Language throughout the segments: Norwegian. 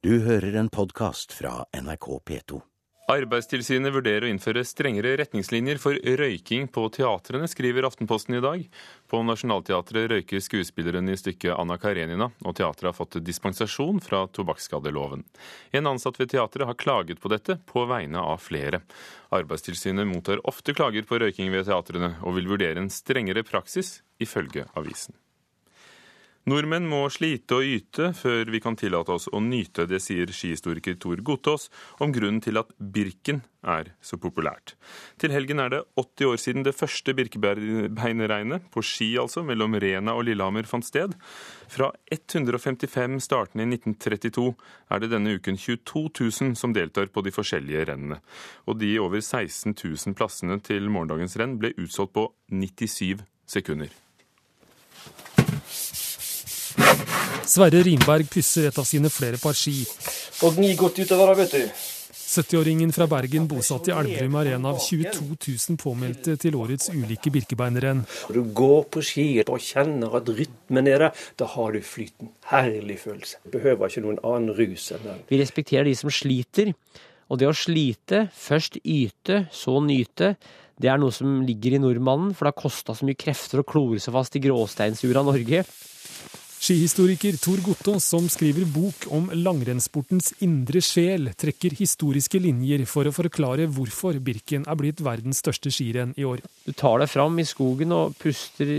Du hører en podkast fra NRK P2. Arbeidstilsynet vurderer å innføre strengere retningslinjer for røyking på teatrene, skriver Aftenposten i dag. På Nationaltheatret røyker skuespilleren i stykket Anna Karenina, og teatret har fått dispensasjon fra tobakksskadeloven. En ansatt ved teatret har klaget på dette, på vegne av flere. Arbeidstilsynet mottar ofte klager på røyking ved teatrene, og vil vurdere en strengere praksis, ifølge avisen. Nordmenn må slite og yte før vi kan tillate oss å nyte, det sier skihistoriker Tor Gotaas om grunnen til at Birken er så populært. Til helgen er det 80 år siden det første Birkebeinerregnet, på ski altså, mellom Rena og Lillehammer fant sted. Fra 155 startende i 1932 er det denne uken 22 000 som deltar på de forskjellige rennene. Og de over 16 000 plassene til morgendagens renn ble utsolgt på 97 sekunder. Sverre Rimberg pysser et av sine flere par ski. Og gni godt utover, vet du. 70-åringen fra Bergen bosatt i Elverum er en av 22 000 påmeldte til årets ulike Birkebeinerrenn. Du går på ski og kjenner at rytmen er der, da har du flyten. Herlig følelse. Behøver ikke noen annen rus enn den. Vi respekterer de som sliter. Og det å slite, først yte, så nyte, det er noe som ligger i nordmannen, for det har kosta så mye krefter å klore seg fast i gråsteinsjorda Norge. Skihistoriker Tor Gottaas, som skriver bok om langrennssportens indre sjel, trekker historiske linjer for å forklare hvorfor Birken er blitt verdens største skirenn i år. Du tar deg fram i skogen og puster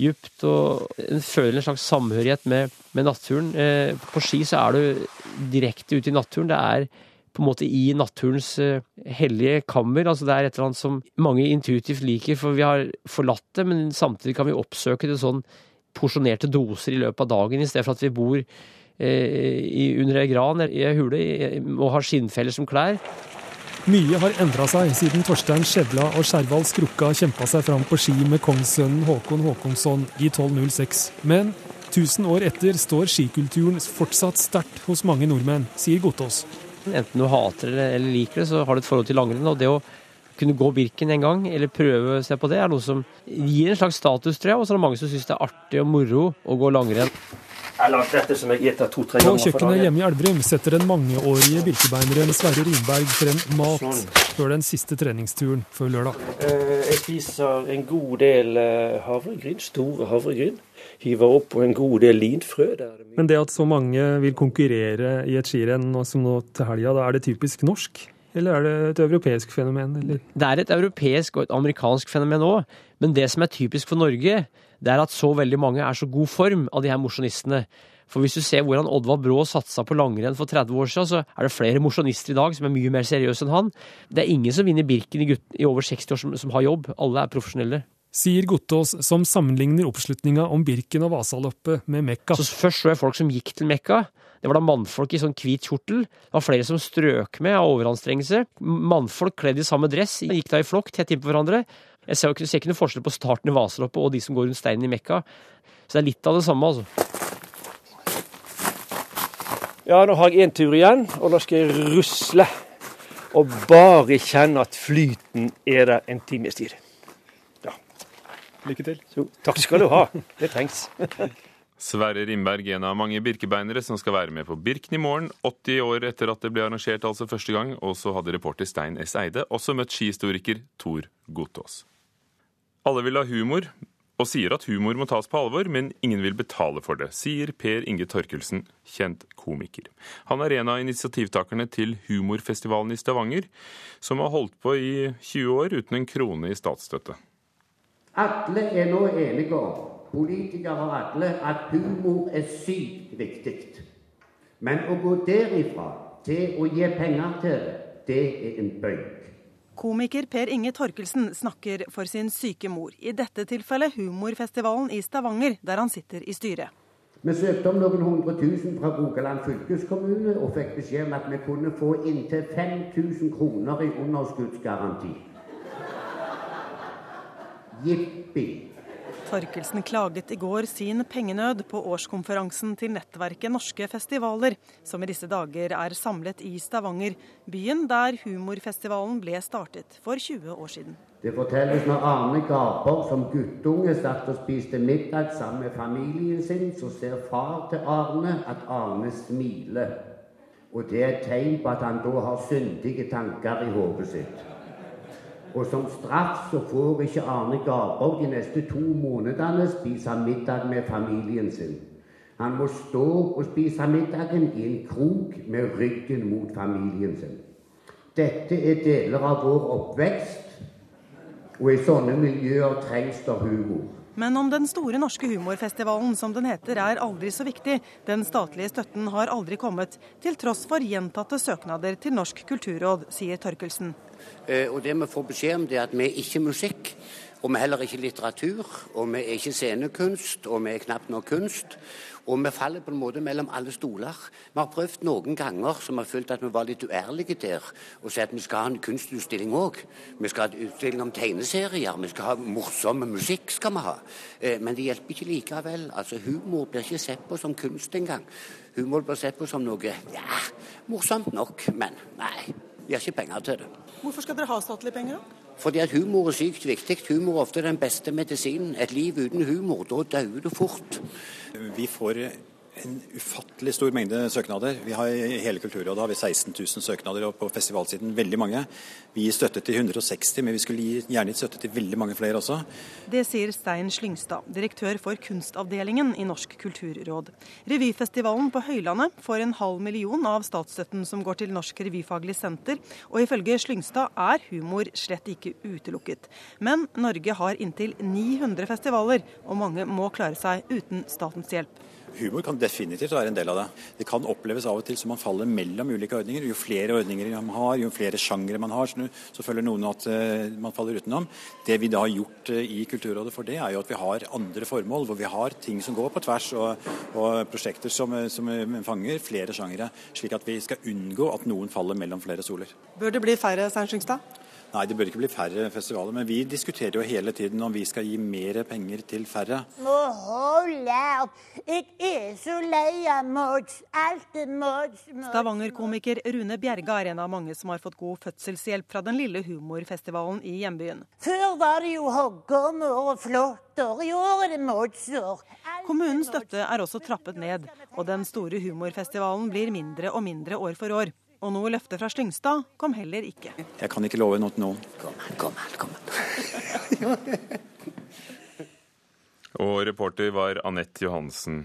djupt og føler en slags samhørighet med, med naturen. Eh, på ski så er du direkte ute i naturen. Det er på en måte i naturens eh, hellige kammer. altså Det er et eller annet som mange intuitivt liker, for vi har forlatt det, men samtidig kan vi oppsøke det sånn porsjonerte doser i løpet av dagen, i stedet for at vi bor eh, under ei gran i ei hule og har skinnfeller som klær. Mye har endra seg siden Torstein Skjevla og Skjervald Skrukka kjempa seg fram på ski med kongssønnen Håkon Håkonsson i 1206. Men 1000 år etter står skikulturen fortsatt sterkt hos mange nordmenn, sier Gotaas. Enten du hater det eller liker det, så har du et forhold til langrenn. og det å kunne gå Birken en gang, eller prøve å se på det, er noe som gir en slags status, tror jeg. Og så er det mange som syns det er artig og moro å gå langrenn. På kjøkkenet hjemme i Elverum setter den mangeårige birkebeineren Sverre Rimberg frem mat sånn. før den siste treningsturen før lørdag. Jeg spiser en god del havregryn, store havregryn. Hiver oppå en god del linfrø. Men det at så mange vil konkurrere i et skirenn som nå til helga, da er det typisk norsk? Eller er det et europeisk fenomen? Eller? Det er et europeisk og et amerikansk fenomen òg. Men det som er typisk for Norge, det er at så veldig mange er så god form av de her mosjonistene. For hvis du ser hvordan Oddvar Brå satsa på langrenn for 30 år siden, så er det flere mosjonister i dag som er mye mer seriøse enn han. Det er ingen som vinner Birken i, gutt, i over 60 år som, som har jobb. Alle er profesjonelle sier Gottaas, som sammenligner oppslutninga om Birken og Vasaloppet med Mekka. Så Først så jeg folk som gikk til Mekka. Det var da mannfolk i sånn hvit kjortel. Det var flere som strøk med av overanstrengelse. Mannfolk kledd i samme dress gikk da i flokk tett innpå hverandre. Jeg ser, ser, ikke noe forskjell på starten i Vasaloppet og de som går rundt steinen i Mekka. Så det er litt av det samme, altså. Ja, nå har jeg én tur igjen, og nå skal jeg rusle. Og bare kjenne at flyten er der en times tid. Lykke til. Så, takk skal du ha. Det trengs. Sverre Rimberg, en av mange birkebeinere som skal være med på Birken i morgen, 80 år etter at det ble arrangert altså første gang. Og så hadde reporter Stein S. Eide også møtt skihistoriker Tor Gotaas. Alle vil ha humor, og sier at humor må tas på alvor, men ingen vil betale for det, sier Per Inge Torkelsen, kjent komiker. Han er en av initiativtakerne til Humorfestivalen i Stavanger, som har holdt på i 20 år uten en krone i statsstøtte. Alle er nå enige om, politikere og alle, at humor er sykt viktig. Men å gå derifra til å gi penger til det, det er en bøyg. Komiker Per Inge Torkelsen snakker for sin syke mor, i dette tilfellet Humorfestivalen i Stavanger, der han sitter i styret. Vi søkte om noen hundre tusen fra Rogaland fylkeskommune og fikk beskjed om at vi kunne få inntil 5000 kroner i underskuddsgaranti. Jippi. Torkelsen klaget i går sin pengenød på årskonferansen til nettverket Norske festivaler, som i disse dager er samlet i Stavanger, byen der humorfestivalen ble startet for 20 år siden. Det fortelles når Arne Gaper som guttunge satt og spiste middag sammen med familien sin, så ser far til Arne at Arne smiler. Og det er et tegn på at han da har syndige tanker i hodet sitt. Og som straff så får ikke Arne Garborg de neste to månedene spise middag med familien sin. Han må stå og spise middagen i en krok med ryggen mot familien sin. Dette er deler av vår oppvekst, og i sånne miljøer trengs det humor. Men om den store norske humorfestivalen, som den heter, er aldri så viktig. Den statlige støtten har aldri kommet, til tross for gjentatte søknader til Norsk kulturråd, sier Torkelsen. Eh, og det vi får beskjed om, er at vi er ikke musikk. Og vi er heller ikke litteratur, og vi er ikke scenekunst, og vi er knapt nok kunst. Og vi faller på en måte mellom alle stoler. Vi har prøvd noen ganger som har følt at vi var litt uærlige der, og sagt at vi skal ha en kunstutstilling òg. Vi skal ha en utstilling om tegneserier, vi skal ha morsomme musikk. skal vi ha. Eh, men det hjelper ikke likevel. Altså, Humor blir ikke sett på som kunst engang. Humor blir sett på som noe ja, morsomt nok, men nei. Vi har ikke penger til det. Hvorfor skal dere ha statlige penger, da? Fordi at humor er sykt viktig. Humor er ofte den beste medisinen. Et liv uten humor, da dauer du fort. Vi får en ufattelig stor mengde søknader. Vi har I hele Kulturrådet har vi 16 000 søknader, og på festivalsiden veldig mange. Vi gir støtte til 160, men vi skulle gjerne gitt støtte til veldig mange flere også. Det sier Stein Slyngstad, direktør for kunstavdelingen i Norsk kulturråd. Revyfestivalen på Høylandet får en halv million av statsstøtten som går til Norsk revyfaglig senter, og ifølge Slyngstad er humor slett ikke utelukket. Men Norge har inntil 900 festivaler, og mange må klare seg uten statens hjelp. Humor kan definitivt være en del av det. Det kan oppleves av og til som man faller mellom ulike ordninger. Jo flere ordninger man har, jo flere sjangere man har, så føler noen at uh, man faller utenom. Det vi da har gjort uh, i Kulturrådet for det, er jo at vi har andre formål, hvor vi har ting som går på tvers, og, og prosjekter som, eh, som, fanger flere sjangere. Slik at vi skal unngå at noen faller mellom flere soler. Bør det bli færre Stein Skyngstad? Nei, det bør ikke bli færre festivaler. Men vi diskuterer jo hele tiden om vi skal gi mer penger til færre. Må holde opp! Jeg er så lei av mods. Alt er mods. Stavanger-komiker Rune Bjerga er en av mange som har fått god fødselshjelp fra den lille humorfestivalen i hjembyen. Før var det jo hoggormer og flåtter. I år er det modser. Kommunens støtte er også trappet ned, og den store humorfestivalen blir mindre og mindre år for år. Og noe løfte fra Slyngstad kom heller ikke. Jeg kan ikke love noe til noen. Kom her, kom her, kom her. Og reporter var Anette Johansen